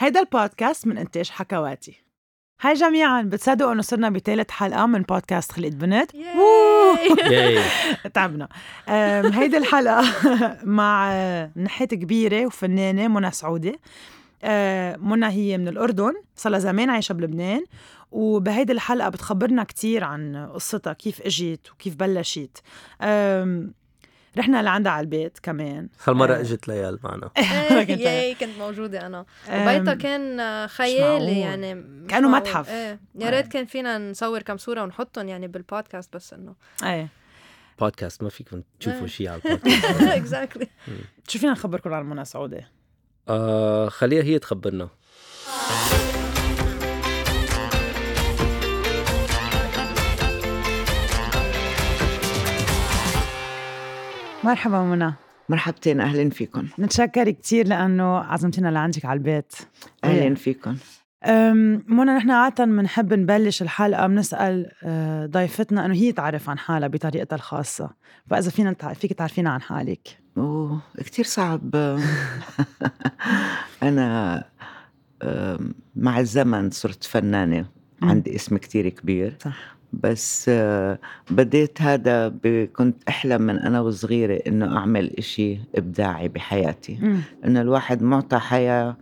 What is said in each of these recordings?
هيدا البودكاست من إنتاج حكواتي. هاي جميعا بتصدقوا إنه صرنا بثالث حلقة من بودكاست خلقت بنت. تعبنا هيدي الحلقة مع نحيت كبيره وفنانه منى سعودي منى هي من الاردن صار لها زمان عايشه بلبنان وبهيدي الحلقة بتخبرنا كتير عن قصتها كيف اجت وكيف بلشت رحنا لعندها على البيت كمان هالمرة آه. اجت ليال معنا كنت- إيه ياي كنت موجودة أنا أم، وبيتها كان. خيالي يعني معقول. متحف. إيه يا آه. ريت كان فينا نصور كم صورة ونحطهم يعني بالبودكاست بس إنه إيه بودكاست ما فيكم تشوفوا إيه. شيء على البودكاست exactly شو فينا نخبركم عن منى سعودي آه خليها هي تخبرنا مرحبا منى. مرحبتين أهلا فيكم نتشكر كتير لأنه عزمتينا لعندك على البيت. أهلا فيكم منى نحن عادة بنحب نبلش الحلقة بنسأل أه، ضيفتنا إنه هي تعرف عن حالها بطريقتها الخاصة، فإذا فينا فيك تعرفينا عن حالك. أوه كثير صعب. أنا آم، مع الزمن صرت فنانة. مم. عندي اسم كتير كبير. صح. بس بديت هذا ب- كنت أحلم من أنا وصغيرة إنه أعمل إشي إبداعي بحياتي. إنه الواحد معطى حياة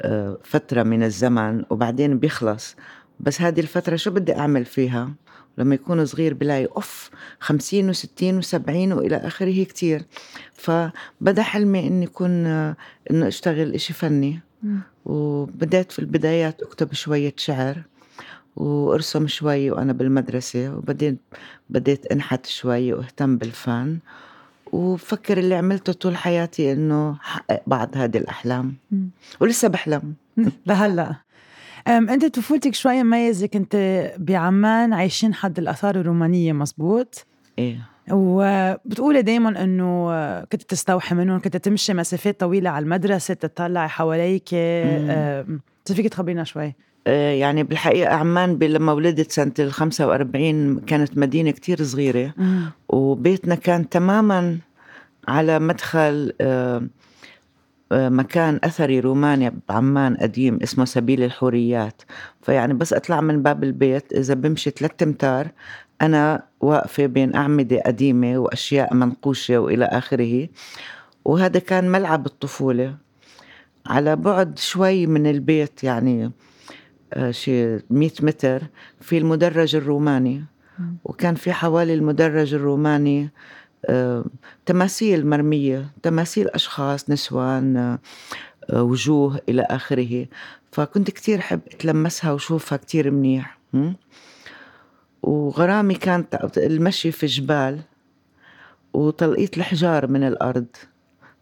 آه، فترة من الزمن وبعدين بيخلص. بس هذه الفترة شو بدي أعمل فيها؟ لما يكون صغير بلاقي أوف خمسين وستين وسبعين وإلى آخره كتير. فبدأ حلمي إني يكون آه، إنه أشتغل إشي فني. وبدأت في البدايات أكتب شوية شعر. وأرسم شوي وأنا بالمدرسة وبعدين بديت أنحت شوي واهتم بالفن وبفكر اللي عملته طول حياتي إنه حقق بعض هذه الأحلام مم. ولسه بحلم لهلا. أم، أنت طفولتك شوي مميزة كنت بعمان عايشين حد الآثار الرومانية مزبوط؟ إيه وبتقولي دايما إنه كنت تستوحي منهم كنت تمشي مسافات طويلة على المدرسة تطلعي حواليك أم، فيك تخبرينا شوي آه، يعني بالحقيقة عمان لما ولدت سنة ال 45 كانت مدينة كتير صغيرة. وبيتنا كان تماما على مدخل آه، آه، مكان أثري روماني بعمان قديم اسمه سبيل الحوريات. فيعني بس أطلع من باب البيت إذا بمشي ثلاثة أمتار أنا واقفة بين أعمدة قديمة وأشياء منقوشة وإلى آخره. وهذا كان ملعب الطفولة. على بعد شوي من البيت يعني آه، شي 100 متر في المدرج الروماني. وكان في حوالي المدرج الروماني آه، تماثيل مرمية تماثيل أشخاص نسوان آه، آه، وجوه إلى آخره. فكنت كتير حب أتلمسها وشوفها كتير منيح? وغرامي كانت المشي في جبال وتلقيت الحجار من الأرض.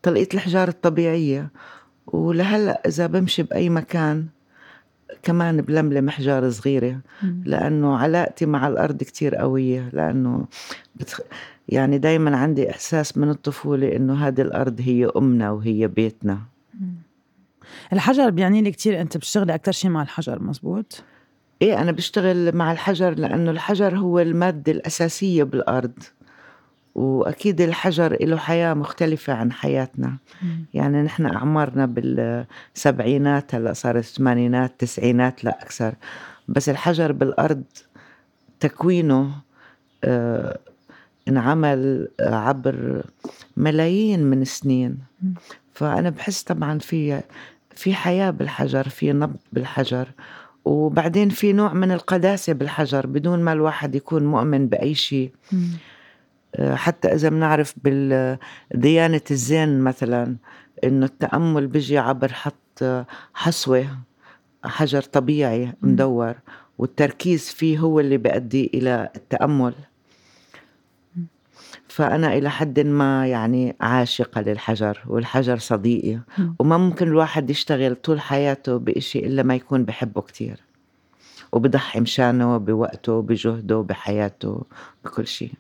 تلقيت الحجار الطبيعية. ولهلأ إذا بمشي بأي مكان كمان بلملم حجار صغيرة لأنه علاقتي مع الأرض كتير قوية لأنه بتخ... يعني دايما عندي إحساس من الطفولة إنه هذه الأرض هي أمنا وهي بيتنا. الحجر بيعني لي كثير أنت بتشتغلي أكثر شيء مع الحجر مزبوط؟ إيه أنا بشتغل مع الحجر لأنه الحجر هو المادة الأساسية بالأرض. وأكيد الحجر له حياة مختلفة عن حياتنا. يعني نحن أعمارنا بالسبعينات هلأ صارت الثمانينات تسعينات لا أكثر. بس الحجر بالأرض تكوينه آه انعمل عبر ملايين من السنين. مم. فأنا بحس طبعا في في حياة بالحجر في نبض بالحجر. وبعدين في نوع من القداسة بالحجر بدون ما الواحد يكون مؤمن بأي شيء. آه، حتى إذا بنعرف بالديانة الزين مثلا إنه التأمل بيجي عبر حط حصوة حجر طبيعي مدور والتركيز فيه هو اللي بيؤدي إلى التأمل. فأنا إلى حد ما يعني عاشقة للحجر والحجر صديقي. وما ممكن الواحد يشتغل طول حياته بإشي إلا ما يكون بحبه كتير. وبضحي مشانه بوقته بجهده بحياته بكل شيء.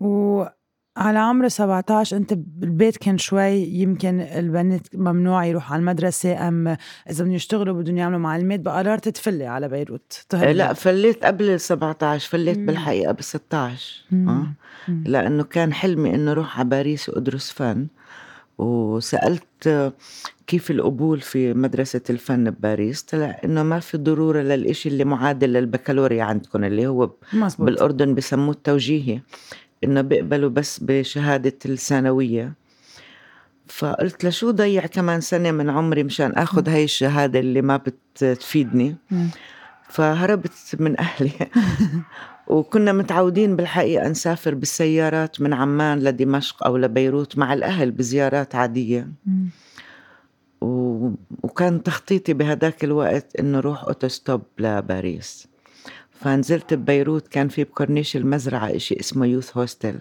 وعلى عمر 17 انت بالبيت كان شوي يمكن البنات ممنوع يروحوا على المدرسة أم إذا بدهم يشتغلوا بدهم يعملوا معلمات بقررت تفلي على بيروت تهربي. لا فليت قبل ال 17 فليت مم. بالحقيقة بال 16 مم. آه. مم. لأنه كان حلمي إنه أروح على باريس وأدرس فن وسألت كيف القبول في مدرسة الفن بباريس طلع إنه ما في ضرورة للإشي اللي معادل للبكالوريا عندكم اللي هو مزبوط بالأردن بسموه التوجيهي إنه بيقبلوا بس بشهادة الثانوية. فقلت لشو ضيع كمان سنة من عمري مشان أخذ هاي الشهادة اللي ما بتفيدني. فهربت من أهلي. وكنا متعودين بالحقيقة نسافر بالسيارات من عمان لدمشق أو لبيروت مع الأهل بزيارات عادية. و... وكان تخطيطي بهداك الوقت إنه روح أوتوستوب لباريس. فنزلت ببيروت كان في بكورنيش المزرعة إشي اسمه youth hostel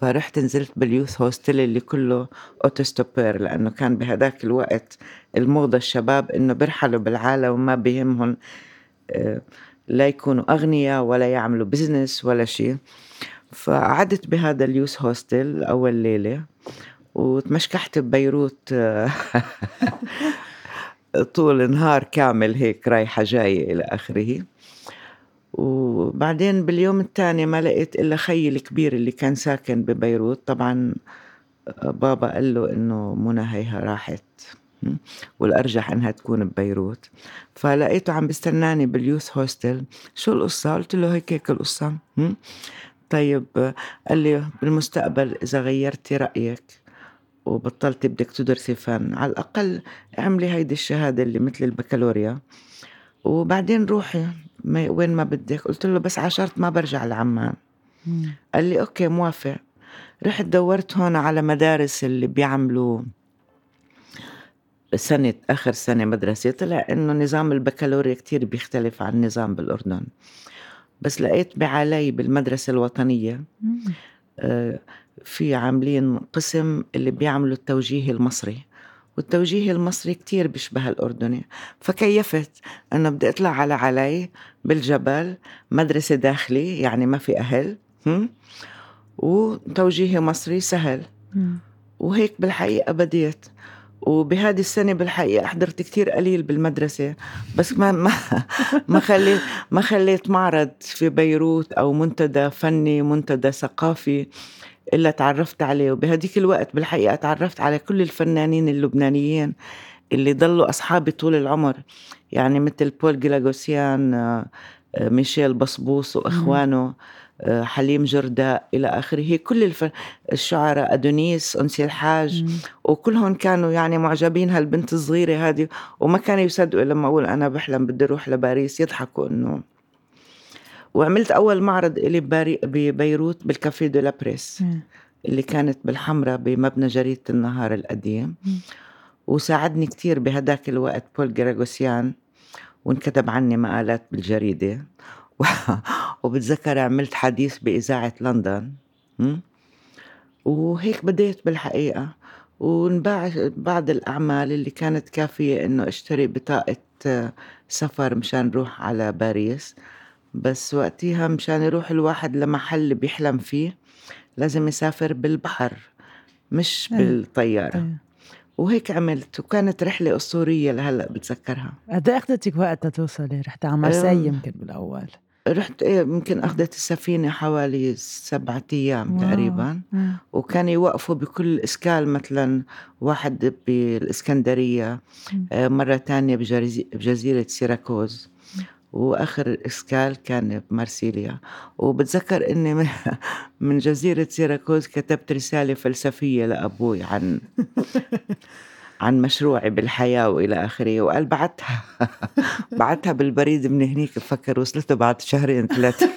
فرحت نزلت بال youth hostel اللي كله auto-stoppeurs لأنه كان بهداك الوقت الموضة الشباب إنه بيرحلوا بالعالم وما بيهمهم آه، لا يكونوا أغنياء ولا يعملوا business ولا شيء فقعدت بهذا ال youth hostel أول ليلة وتمشكحت ببيروت آه، طول نهار كامل هيك رايحة جاية إلى آخره. وبعدين باليوم الثاني ما لقيت إلا خيي الكبير اللي كان ساكن ببيروت. طبعا بابا قال له إنه منى هيها راحت والأرجح إنها تكون ببيروت. فلقيته عم بستناني باليوث هوستل. شو القصة؟ قلت له هيك هيك القصة طيب قال لي بالمستقبل إذا غيرتي رأيك وبطلتي بدك تدرسي فن على الأقل اعملي هيدي الشهادة اللي مثل البكالوريا. وبعدين روحي ما وين ما بدك. قلت له بس عشرت ما برجع لعمان. قال لي أوكي موافق. رحت دورت هون على مدارس اللي بيعملوا سنة آخر سنة مدرسة. طلع إنه نظام البكالوريا كتير بيختلف عن النظام بالأردن. بس لقيت بعلي بالمدرسة الوطنية. آه، في عاملين قسم اللي بيعملوا التوجيه المصري. والتوجيه المصري كتير بيشبه الأردني. فكيفت أنه بدي أطلع على علي بالجبل مدرسة داخلي يعني ما في أهل؟ وتوجيهي مصري سهل. وهيك بالحقيقة بديت. وبهذه السنة بالحقيقة حضرت كتير قليل بالمدرسة. بس ما ما ما خليت ما خليت معرض في بيروت أو منتدى فني منتدى ثقافي. إلا تعرفت عليه وبهديك الوقت بالحقيقة تعرفت على كل الفنانين اللبنانيين اللي ضلوا أصحابي طول العمر. يعني مثل بول جلاغوسيان آه، ميشيل بصبوس وإخوانه آه، حليم جرداء إلى آخره. كل الف... الشعراء أدونيس أنسي الحاج مم. وكلهم كانوا يعني معجبين هالبنت الصغيرة هذه وما كانوا يصدقوا لما أقول أنا بحلم بدي أروح لباريس يضحكوا إنه وعملت أول معرض بباري... ببيروت بال Café de la Presse مم. اللي كانت بالحمرة بمبنى جريدة النهار القديم. وساعدني كتير بهداك الوقت بول جراغوسيان وانكتب عني مقالات بالجريدة و- وبتذكر عملت حديث بإذاعة لندن? وهيك بديت بالحقيقة ونباع بعض الأعمال اللي كانت كافية إنه أشتري بطاقة آه، سفر مشان روح على باريس بس وقتها مشان يروح الواحد لمحل بيحلم فيه لازم يسافر بالبحر مش إيه. بالطيارة طيب. وهيك عملت وكانت رحلة أسطورية لهلأ بتذكرها قد إيه أخذتك وقت تتوصلي؟ رحتي على مرسي. يمكن بالأول رحت إيه يمكن أخذت السفينة حوالي سبعة أيام. تقريبا مم. وكان يوقفوا بكل إسكال مثلا واحد بالإسكندرية. آه، مرة تانية بجزيرة سيراكوز وآخر escale كان بمارسيليا. وبتذكر إني من, جزيرة سيراكوز كتبت رسالة فلسفية لأبوي عن عن مشروعي بالحياة وإلى آخره وقال بعتها. بعتها بالبريد من هنيك بفكر وصلته بعد شهرين ثلاثة.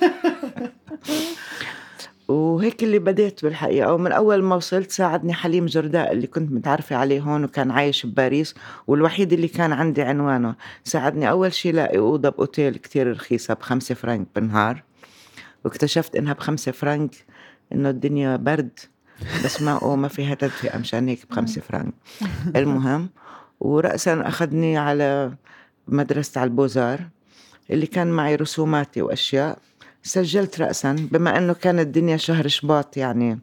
وهيك اللي بديت بالحقيقة. ومن أول ما وصلت ساعدني حليم جرداء اللي كنت متعرفة عليه هون وكان عايش بباريس والوحيد اللي كان عندي عنوانه. ساعدني أول شي لاقي أوضة بأوتيل كتير رخيصة بخمسة فرنك بالنهار. واكتشفت إنها بخمسة فرنك إنه الدنيا برد بس ما أو ما فيها تدفئة مشان هيك بخمسة فرنك المهم ورأسا أخذني على مدرسة على البوزار اللي كان معي رسوماتي وأشياء. سجلت رأسا بما أنه كانت الدنيا شهر شباط يعني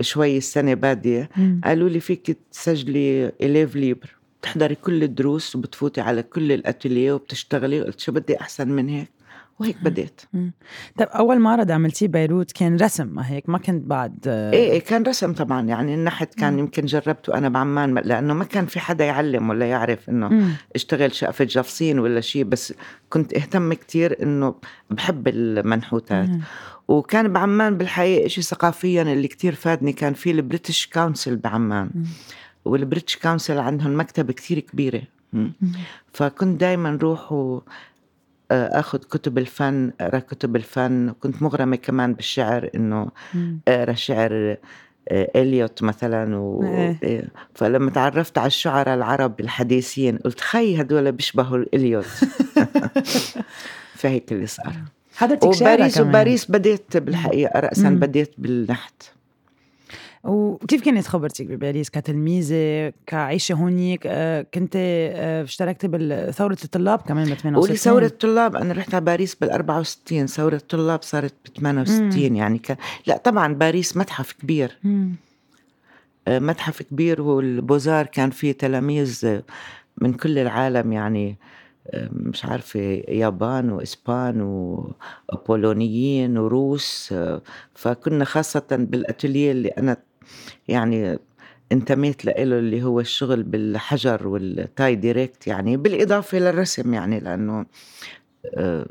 شوي السنة بادية. قالوا لي فيك تسجلي élève libre بتحضري كل الدروس وبتفوتي على كل ال ateliers وبتشتغلي قلت شو بدي أحسن من هيك وهيك بديت طيب أول معرض عملتيه ببيروت كان رسم ما هيك ما كنت بعد آه، إيه إيه كان رسم طبعا يعني النحت كان مم. يمكن جربته أنا بعمان لأنه ما كان في حدا يعلم ولا يعرف إنه مم. اشتغل شقفة جفصين ولا شيء بس كنت أهتم كتير إنه بحب المنحوتات مم. وكان بعمان بالحقيقة شيء ثقافيا اللي كتير فادني كان في ال British Council بعمان مم. وال British Council عندهم كبيرة مم. مم. فكنت دايما روح و آخذ كتب الفن أقرأ كتب الفن كنت مغرمة كمان بالشعر إنه. أقرأ شعر آه، إليوت مثلا و... إيه. إيه. فلما تعرفت على الشعراء العرب الحديثين قلت خي هدول بيشبهوا اليوت فهيك اللي صار حضرتك وباريس وباريس بديت بالحقيقة راسا. بديت بالنحت وكيف كانت خبرتك بباريس كتلميذة كعيشة هونيك؟ آه، كنت آه، اشتركتي بثورة الطلاب كمان ب 68 قولي ثورة الطلاب أنا رحت على باريس بال 64 ثورة الطلاب صارت ب 68 يعني كان لا طبعا باريس متحف كبير. مم. آه، متحف كبير والبوزار كان فيه تلاميذ من كل العالم يعني مش عارفة يابان وإسبان وبولونيين وروس. فكنا خاصة بالأتولية اللي أنا يعني انتميت له اللي هو الشغل بالحجر وال taille directe يعني بالإضافة للرسم يعني لأنه آه،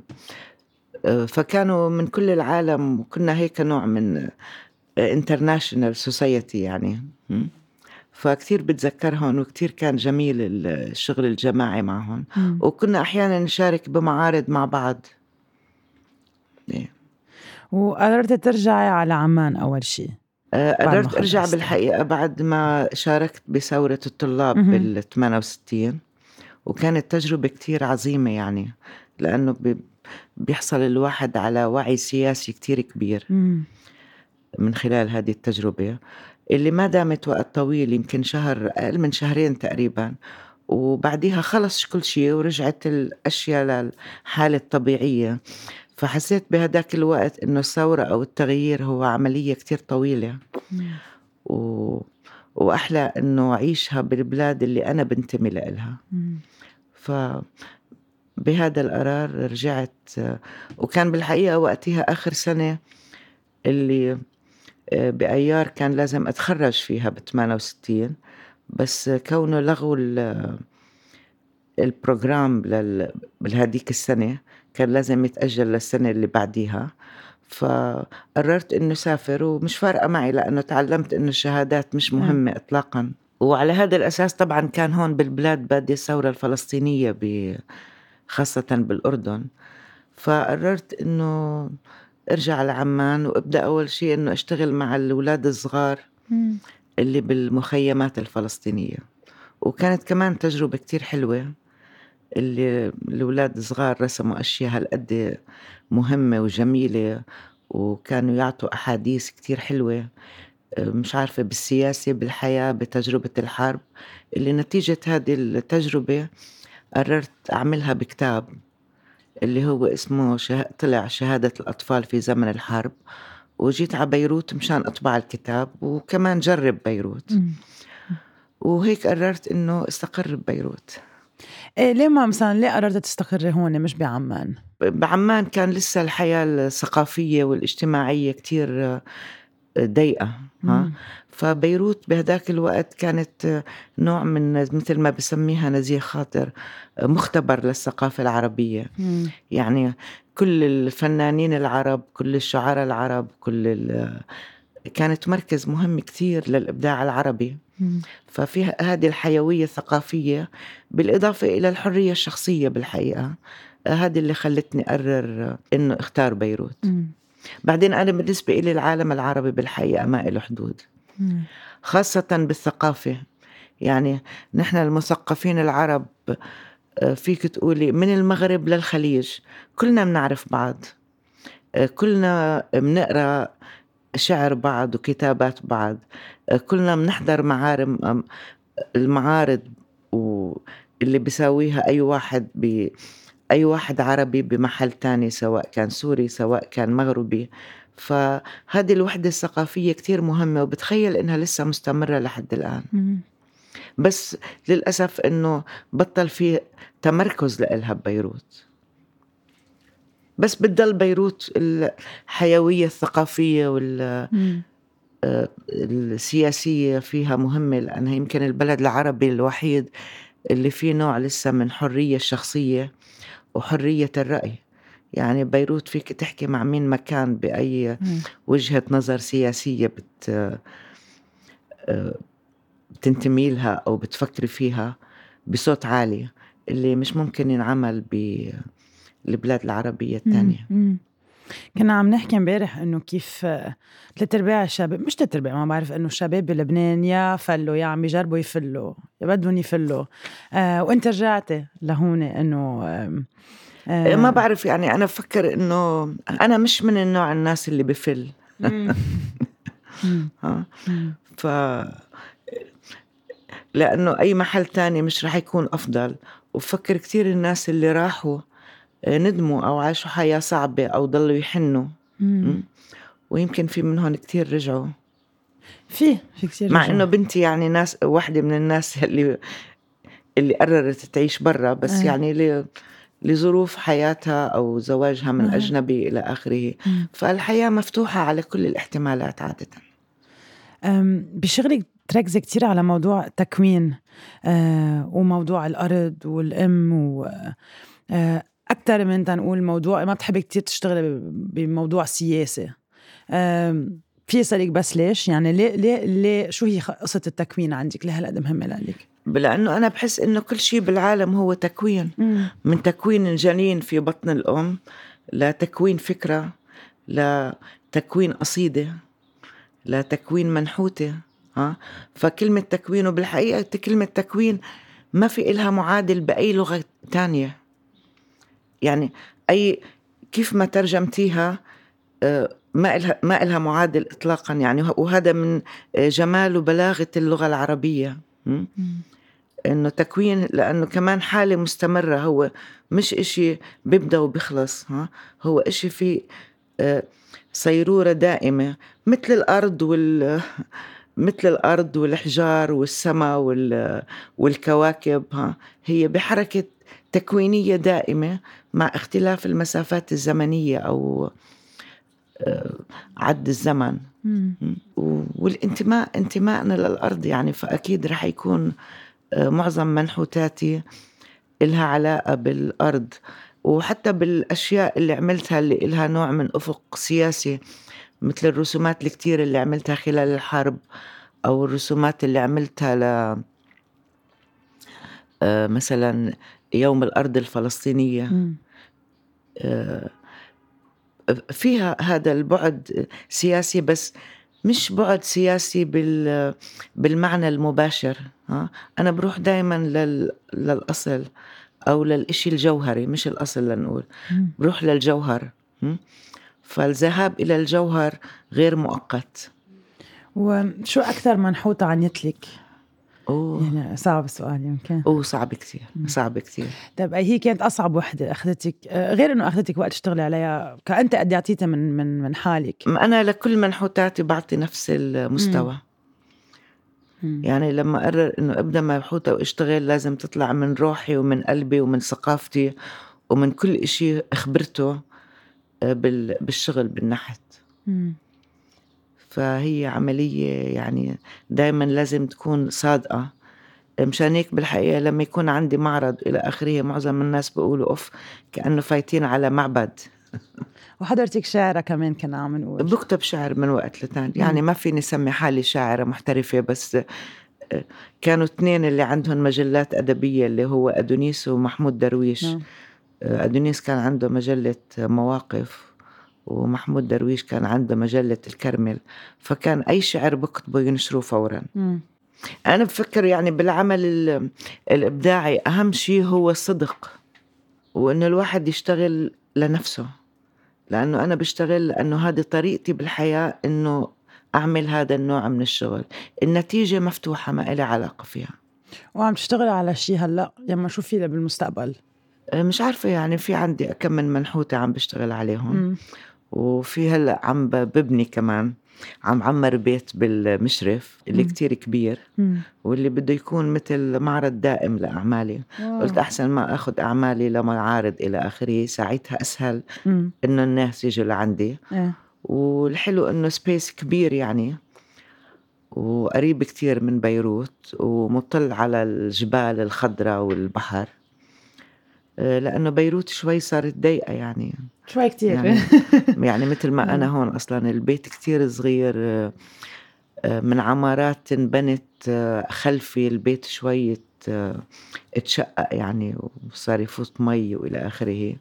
آه، فكانوا من كل العالم وكنا هيك نوع من international society يعني? فكتير بتذكرهم وكتير كان جميل الشغل الجماعي معهم مم. وكنا أحيانا نشارك بمعارض مع بعض إيه. وقررت ترجعي على عمان أول شيء آه، بعد ما قدرت أرجع خلصت. بالحقيقة بعد ما شاركت بثورة الطلاب مهم. بال 68 وكانت تجربة كتير عظيمة يعني لأنه بي- بيحصل الواحد على وعي سياسي كتير كبير مم. من خلال هذه التجربة اللي ما دامت وقت طويل يمكن شهر أقل من شهرين تقريبا وبعديها خلص كل شيء ورجعت الأشياء للحاله الطبيعيه فحسيت بهداك الوقت إنه الثورة أو التغيير هو عملية كتير طويلة مم. و... وأحلى إنه أعيشها بالبلاد اللي أنا بنتمي لها. ف بهذا القرار رجعت وكان بالحقيقة وقتها آخر سنة اللي آه، بأيار كان لازم أتخرج فيها ب 68 بس كونه لغوا ال- البروجرام لل... بهديك السنة كان لازم يتأجل للسنة اللي بعديها. فقررت إنه سافر ومش فارقة معي لأنه تعلمت إنه الشهادات مش مهمة اطلاقا. وعلى هذا الأساس طبعا كان هون بالبلاد بادية الثورة الفلسطينية خاصة بالأردن. فقررت إنه أرجع لعمان وأبدأ أول شيء إنه أشتغل مع الأولاد الصغار. اللي بالمخيمات الفلسطينية. وكانت كمان تجربة كتير حلوة. اللي الأولاد الصغار رسموا أشياء هالقد مهمة وجميلة وكانوا يعطوا أحاديث كتير حلوة مش عارفة بالسياسة بالحياة بتجربة الحرب. اللي نتيجة هذه التجربة قررت أعملها بكتاب اللي هو اسمه شه... طلع شهادة الأطفال في زمن الحرب. وجيت على بيروت مشان أطبع الكتاب وكمان جرب بيروت. وهيك قررت إنه استقر ببيروت. إيه ليه ما مثلا ليه قررت تستقري هون مش بعمان؟ بعمان كان لسه الحياة الثقافية والاجتماعية كتير ضيقة ها. فبيروت بهداك الوقت كانت نوع من مثل ما بسميها نزيه خاطر مختبر للثقافة العربية مم. يعني كل الفنانين العرب كل الشعراء العرب كل كانت مركز مهم كتير للإبداع العربي مم. ففي هذه الحيوية الثقافية بالإضافة إلى الحرية الشخصية بالحقيقة هذه اللي خلتني أقرر إنه أختار بيروت. بعدين أنا بالنسبة إلي العالم العربي بالحقيقة ما له حدود. خاصة بالثقافة يعني نحن المثقفين العرب آه، فيك تقولي من المغرب للخليج كلنا بنعرف بعض آه، كلنا بنقرأ شعر بعض وكتابات بعض. آه، كلنا بنحضر معارم المعارض واللي بيساويها أي واحد ب أي واحد عربي بمحل تاني سواء كان سوري سواء كان مغربي. فهذه الوحدة الثقافية كتير مهمة وبتخيل إنها لسه مستمرة لحد الآن. بس للأسف إنه بطل في تمركز لإلها ببيروت. بس بتضل بيروت الحيوية الثقافية وال مم. السياسية فيها مهمة لأنها يمكن البلد العربي الوحيد اللي فيه نوع لسه من حرية الشخصية وحرية الرأي يعني بيروت فيك تحكي مع مين ما كان بأي مم. وجهة نظر سياسية بت بتنتمي لها أو بتفكري فيها بصوت عالي اللي مش ممكن ينعمل بالبلاد العربية الثانية. مم. كنا عم نحكي امبارح إنه كيف آه، ثلاث ارباع الشباب مش ثلاث ارباع ما بعرف إنه الشباب بلبنان يا فلوا يا عم يجربوا يفلوا يا بدهم يفلوا. آه وإنت رجعتي لهون إنه آم، آه. ما بعرف يعني أنا بفكر إنه أنا مش من النوع الناس اللي بفل. مم. ف لأنه أي محل تاني مش رح يكون أفضل. وبفكر كتير الناس اللي راحوا آه، ندموا أو عاشوا حياة صعبة أو ضلوا يحنوا مم. ويمكن في منهم كتير رجعوا في في كثير مع. إنه بنتي يعني ناس واحدة من الناس اللي اللي قررت تعيش برا بس آه. يعني. لظروف حياتها أو زواجها من. أجنبي إلى آخره مم. فالحياة مفتوحة على كل الاحتمالات عادة أم، بشغلك تركزي كتير على موضوع التكوين آه وموضوع الأرض والأم و آه أكتر من تنقول موضوع ما بتحبي كتير تشتغلي بموضوع سياسي في أسألك بس ليش؟ يعني ليه ليه ليه شو هي قصة التكوين عندك؟ ليه هالقد مهمة لك؟ لأنه أنا بحس إنه كل شيء بالعالم هو تكوين. من تكوين الجنين في بطن الأم لتكوين فكرة لتكوين قصيدة لتكوين منحوتة ها؟ فكلمة تكوين وبالحقيقة كلمة تكوين ما في إلها معادل بأي لغة تانية. يعني أي كيف ما ترجمتيها آه، ما إلها ما إلها معادل إطلاقا يعني وهذا من آه، جمال وبلاغة اللغة العربية. م? إنه تكوين لأنه كمان حالة مستمرة. هو مش إشي بيبدأ وبيخلص ها؟ هو إشي في آه، صيرورة دائمة. مثل الأرض وال مثل الأرض والحجار والسماء وال والكواكب ها هي بحركة تكوينية دائمة مع اختلاف المسافات الزمنية أو آه، عد الزمن مم. والانتماء انتمائنا للأرض يعني فأكيد رح يكون آه، معظم منحوتاتي إلها علاقة بالأرض وحتى بالأشياء اللي عملتها اللي إلها نوع من أفق سياسي مثل الرسومات الكتير اللي عملتها خلال الحرب أو الرسومات اللي عملتها ل آه، مثلا يوم الأرض الفلسطينية. آه، فيها هذا البعد سياسي بس مش بعد سياسي بال بالمعنى المباشر ها أنا بروح دائما لل للأصل أو للإشي الجوهري مش الأصل لنقول. بروح للجوهر? فالذهاب إلى الجوهر غير مؤقت. وشو أكثر منحوتة عنيتلك؟ أوه. يعني صعب السؤال يمكن. أوه صعب كتير صعب كتير. طيب هي كانت أصعب وحدة أخذتك؟ آه، غير إنه أخذتك وقت تشتغلي عليها كأنت قد أعطيتها من من من حالك. أنا لكل منحوتاتي بعطي نفس المستوى. مم. يعني لما أقرر إنه أبدأ مبحوثة وأشتغل لازم تطلع من روحي ومن قلبي ومن ثقافتي ومن كل إشي خبرته بالشغل بالنحت. فهي عملية يعني دايما لازم تكون صادقة. مشان هيك بالحقيقة لما يكون عندي معرض إلى آخره معظم الناس بيقولوا أوف كأنه فايتين على معبد. وحضرتك شاعرة كمان كنا عم نقول. بكتب شعر من وقت لتاني. يعني ما فيني سمي حالي شاعرة محترفة بس آه، كانوا اثنين اللي عندهم مجلات أدبية اللي هو أدونيس ومحمود درويش. نعم. أدونيس كان عنده مجلة مواقف ومحمود درويش كان عنده مجلة الكرمل فكان أي شعر بكتبه ينشروه فورا. مم. أنا بفكر يعني بالعمل ال- الإبداعي أهم شيء هو الصدق وإنه الواحد يشتغل لنفسه. لأنه أنا بشتغل لأنه هذه طريقتي بالحياة إنه أعمل هذا النوع من الشغل. النتيجة مفتوحة ما إلي علاقة فيها. وعم تشتغلي على شيء هلأ يما شو في بالمستقبل؟ مش عارفة يعني في عندي كم من منحوتة عم بشتغل عليهم مم. وفي هلأ عم ببني كمان عم عمر بيت بالمشرف اللي. كتير كبير مم. واللي بده يكون مثل معرض دائم لأعمالي واو. قلت أحسن ما أخذ أعمالي لمعارض إلى آخره ساعتها أسهل مم. إنه الناس يجوا لعندي إيه. والحلو إنه space كبير يعني وقريب كتير من بيروت ومطل على الجبال الخضراء والبحر آه، لأنه بيروت شوي صارت ضيقة يعني. شوي كتير. يعني يعني مثل ما أنا مم. هون أصلا البيت كتير صغير آه، آه، من عمارات انبنت آه، خلفي البيت شوي آه، اتشقق يعني وصار يفوت مي وإلى آخره.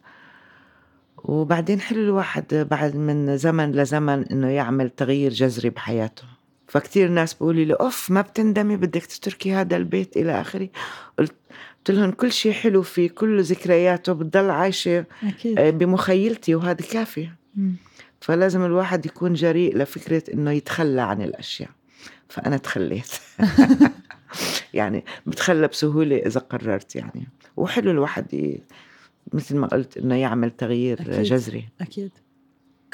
وبعدين حلو الواحد بعد من زمن لزمن إنه يعمل تغيير جذري بحياته. فكتير ناس بيقولوا لي أوف ما بتندمي بدك تتركي هذا البيت إلى آخره. قلت قلت لهم كل شيء حلو فيه كل ذكرياته بتضل عايشة أكيد. آه، بمخيلتي وهذا كافي. فلازم الواحد يكون جريء لفكرة إنه يتخلى عن الأشياء. فأنا تخليت. يعني بتخلى بسهولة إذا قررت يعني. وحلو الواحد ي... مثل ما قلت إنه يعمل تغيير أكيد. جذري. أكيد.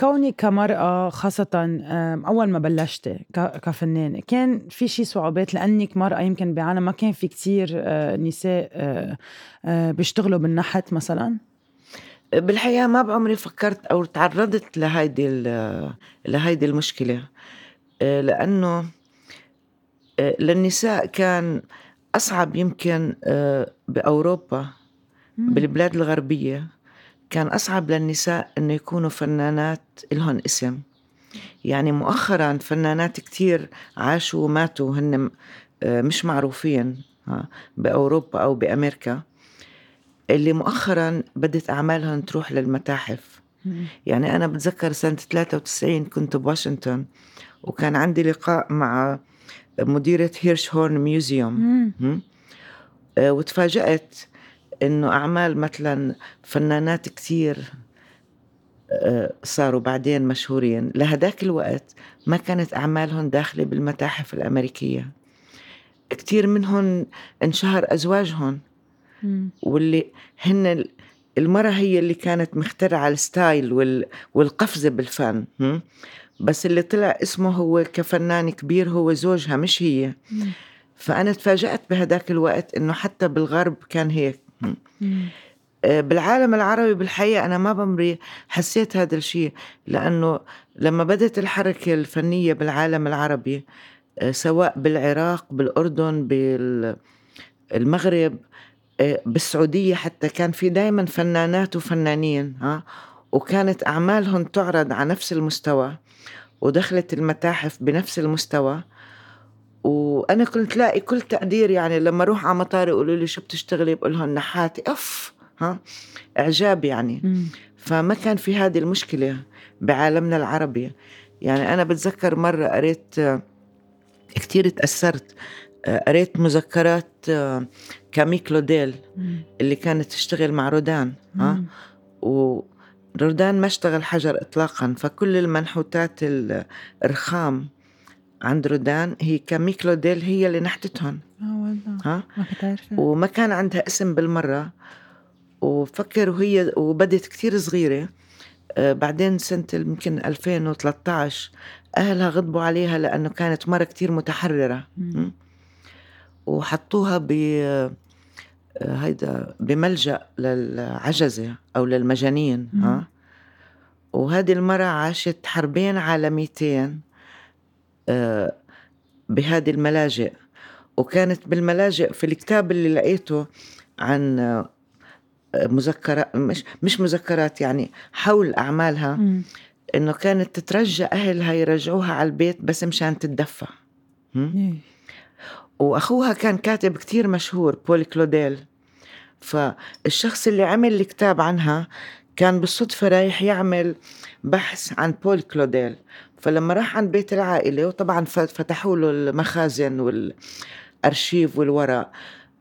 كوني كمرأة خاصة أول ما بلشتي كفنانة كان في شي صعوبات لأنك مرأة يمكن بعالم ما كان في كتير آه، نساء آه، آه، بيشتغلوا بالنحت مثلا بالحقيقة ما بعمري فكرت أو تعرضت لهيدي لهيدي المشكلة لأنه للنساء كان أصعب يمكن بأوروبا. بالبلاد الغربية كان أصعب للنساء إنه يكونوا فنانات إلهن اسم يعني مؤخرا فنانات كتير عاشوا وماتوا هن آه، مش معروفين ها، بأوروبا أو بأمريكا اللي مؤخرا بدت أعمالهم تروح للمتاحف. يعني أنا بتذكر سنة 93 كنت بواشنطن وكان عندي لقاء مع مديرة Hirshhorn Museum. آه، وتفاجأت إنه أعمال مثلا فنانات كتير آه، صاروا بعدين مشهورين لهداك الوقت ما كانت أعمالهم داخلة بالمتاحف الأمريكية كتير منهم انشهر أزواجهم مم. واللي هن ال- المرة هي اللي كانت مخترعة ال style وال- والقفزة بالفن؟ بس اللي طلع اسمه هو كفنان كبير هو زوجها مش هي مم. فأنا تفاجأت بهداك الوقت إنه حتى بالغرب كان هيك بالعالم العربي بالحقيقة أنا ما بعمري حسيت هذا الشيء لأنه لما بدت الحركة الفنية بالعالم العربي آه، سواء بالعراق بالأردن بالمغرب آه، بالسعودية حتى كان في دايما فنانات وفنانين ها؟ وكانت أعمالهم تعرض على نفس المستوى ودخلت المتاحف بنفس المستوى وأنا كنت لاقي كل تقدير يعني لما أروح على مطار يقولوا لي شو بتشتغلي؟ بقول لهم نحاتي أف ها إعجاب يعني. مم. فما كان في هذه المشكلة بعالمنا العربي. يعني أنا بتذكر مرة قريت كتير تأثرت. آه، قريت مذكرات آه، كامي كلوديل. اللي كانت تشتغل مع رودان ها. مم. ورودان ما اشتغل حجر إطلاقا. فكل المنحوتات ال- الرخام عند رودان هي كامي كلوديل هي اللي نحتتهم آه والله. ها؟ ما كنت وما كان عندها اسم بالمرة. وفكر وهي وبدت كتير صغيرة. آه، بعدين سنة يمكن 2013 أهلها غضبوا عليها لأنه كانت مرة كتير متحررة. م? وحطوها ب آه، هيدا بملجأ للعجزة أو للمجانين. ها؟ وهذه المرة عاشت حربين عالميتين. بهذه الملاجئ وكانت بالملاجئ في الكتاب اللي لقيته عن آه، مذكرات مش مش مذكرات يعني حول أعمالها مم. إنه كانت تترجى أهلها يرجعوها على البيت بس مشان تتدفى? إيه. وأخوها كان كاتب كتير مشهور بول كلوديل فالشخص اللي عمل الكتاب عنها كان بالصدفة رايح يعمل بحث عن بول كلوديل فلما راح عند بيت العائلة وطبعا فتحوا له المخازن والأرشيف والورق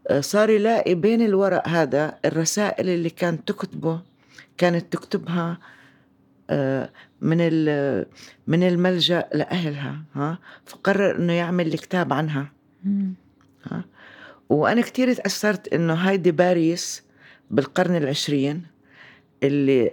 آه، صار يلاقي بين الورق هذا الرسائل اللي كانت تكتبه كانت تكتبها آه، من ال- من الملجأ لأهلها ها؟ فقرر إنه يعمل الكتاب عنها. مم. وأنا كتير تأثرت إنه هايدي باريس بالقرن العشرين اللي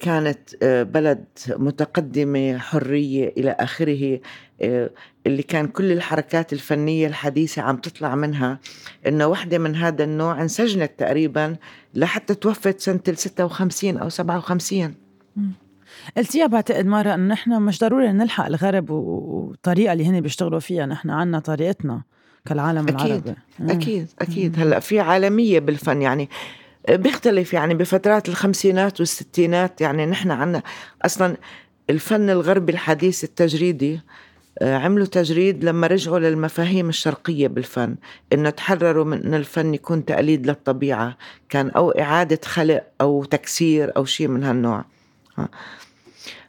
كانت آه، بلد متقدمة حرية إلى آخره آه، اللي كان كل الحركات الفنية الحديثة عم تطلع منها إنه وحدة من هذا النوع انسجنت تقريبا لحتى توفت سنة ال 56 أو 57 قلتيها بعتقد مرة إنه نحن مش ضروري نلحق الغرب والطريقة اللي هن بيشتغلوا فيها نحن عنا طريقتنا كالعالم أكيد، العربي. أكيد أكيد. هلأ في عالمية بالفن يعني بيختلف يعني بفترات الخمسينات والستينات يعني نحن عنا أصلا الفن الغربي الحديث التجريدي آه، عملوا تجريد لما رجعوا للمفاهيم الشرقية بالفن إنه تحرروا من إن الفن يكون تقليد للطبيعة كان أو إعادة خلق أو تكسير أو شيء من هالنوع.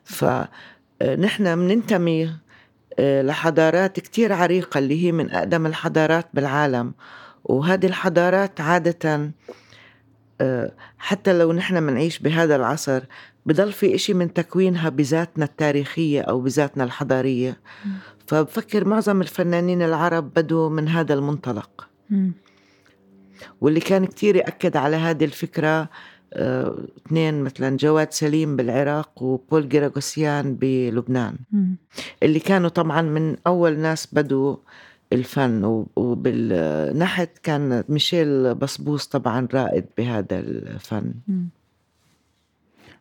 فنحن بننتمي آه، لحضارات كتير عريقة اللي هي من أقدم الحضارات بالعالم وهذه الحضارات عادة آه، حتى لو نحن منعيش بهذا العصر بضل في إشي من تكوينها بذاتنا التاريخية أو بذاتنا الحضارية فبفكر معظم الفنانين العرب بدوا من هذا المنطلق. واللي كان كتير يأكد على هذه الفكرة آه، اثنين مثلا جواد سليم بالعراق وبول جيراغوسيان بلبنان. اللي كانوا طبعا من أول ناس بدوا الفن وبالنحت كان ميشيل بصبوس طبعا رائد بهذا الفن.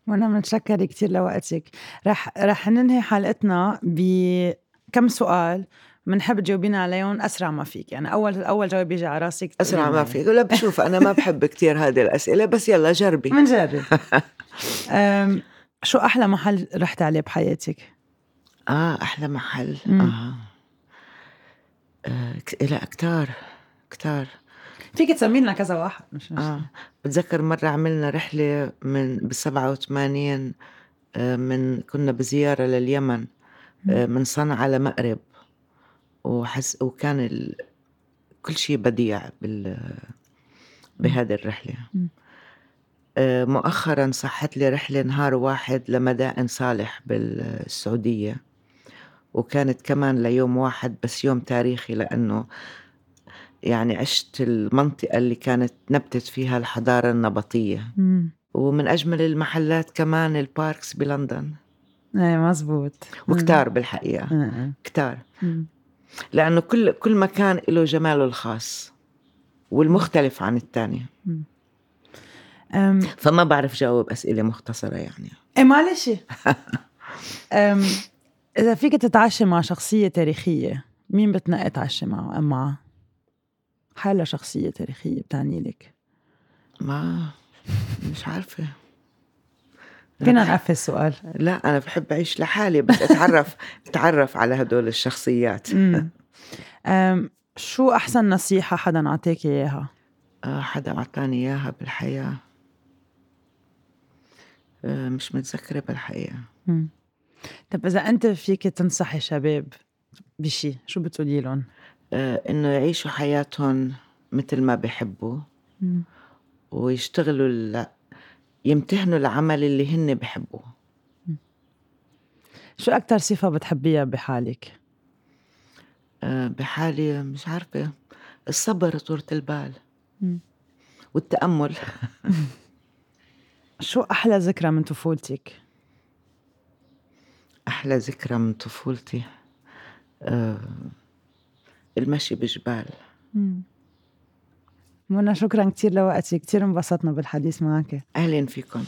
وأنا متشكره كثير لوقتك. رح رح ننهي حلقتنا بكم سؤال بنحب تجاوبينا عليهم؟ أسرع ما فيك. يعني اول أول جواب بيجي على راسك تقولي ما معي. في لا بشوف أنا ما بحب كتير هذه الأسئلة بس يلا جربي. منجرب. أم، شو أحلى محل رحت عليه بحياتك؟ آه أحلى محل. مم. آه. آه لا كتار كتار. فيك تسمي لنا كذا واحد مش مش آه بتذكر مرة عملنا رحلة من بالسبعة وثمانين آه من كنا بزيارة لليمن آه من صنعاء لمأرب وحس وكان ال... كل شيء بديع بال بهذه الرحلة. مؤخرا صحت لي رحلة نهار واحد لمدائن صالح بالسعودية. وكانت كمان ليوم واحد بس يوم تاريخي لأنه يعني عشت المنطقة اللي كانت نبتت فيها الحضارة النبطية. مم. ومن أجمل المحلات كمان الباركس بلندن. إيه مزبوط. وكتار بالحقيقة. مم. كتار. مم. لأنه كل كل مكان له جماله الخاص والمختلف عن الثاني فما بعرف جاوب أسئلة مختصرة يعني. إيه معلش. إذا فيك تتعشى مع شخصية تاريخية مين بتنقي تعشى معه ام معها حالة شخصية تاريخية بتعني لك؟ ما مش عارفة. فينا نقفل السؤال لا أنا بحب أعيش لحالي بس أتعرف أتعرف على هدول الشخصيات. شو أحسن نصيحة حدا عطاك إياها؟ آه حدا أعطاني إياها بالحياة. آه مش متذكرة بالحقيقة. طب إذا أنت فيك تنصحي شباب بشي شو بتقولي لهم؟ آه إنه يعيشوا حياتهم مثل ما بيحبوا مم. ويشتغلوا ال... يمتهنوا العمل اللي هن بحبوه شو أكتر صفة بتحبيها بحالك؟ آه بحالي مش عارفة الصبر طولة البال مم. والتأمل شو أحلى ذكرى من طفولتك؟ أحلى ذكرى من طفولتي آه المشي بجبال. مم. منى شكرا كتير لوقتك. كتير انبسطنا بالحديث معك أهلا فيكم.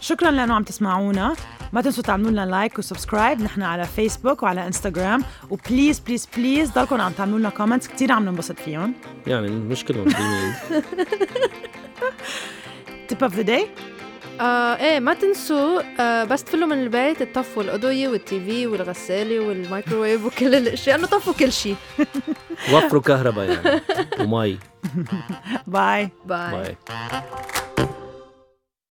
شكرا لأنه عم تسمعونا. ما تنسوا تعملوا لنا like و subscribe نحن على فيسبوك وعلى انستغرام و please please please ضلكم عم تعملوا لنا comments كثير عم ننبسط فيهم. يعني مش كلهم tip of the day آه إيه ما تنسوا آه بس تفلوا من البيت تطفوا الأضوية وال TV والغسالة والمايكروويف وكل الأشياء انه طفوا كل شيء. وفروا كهرباء يعني ومي. باي باي باي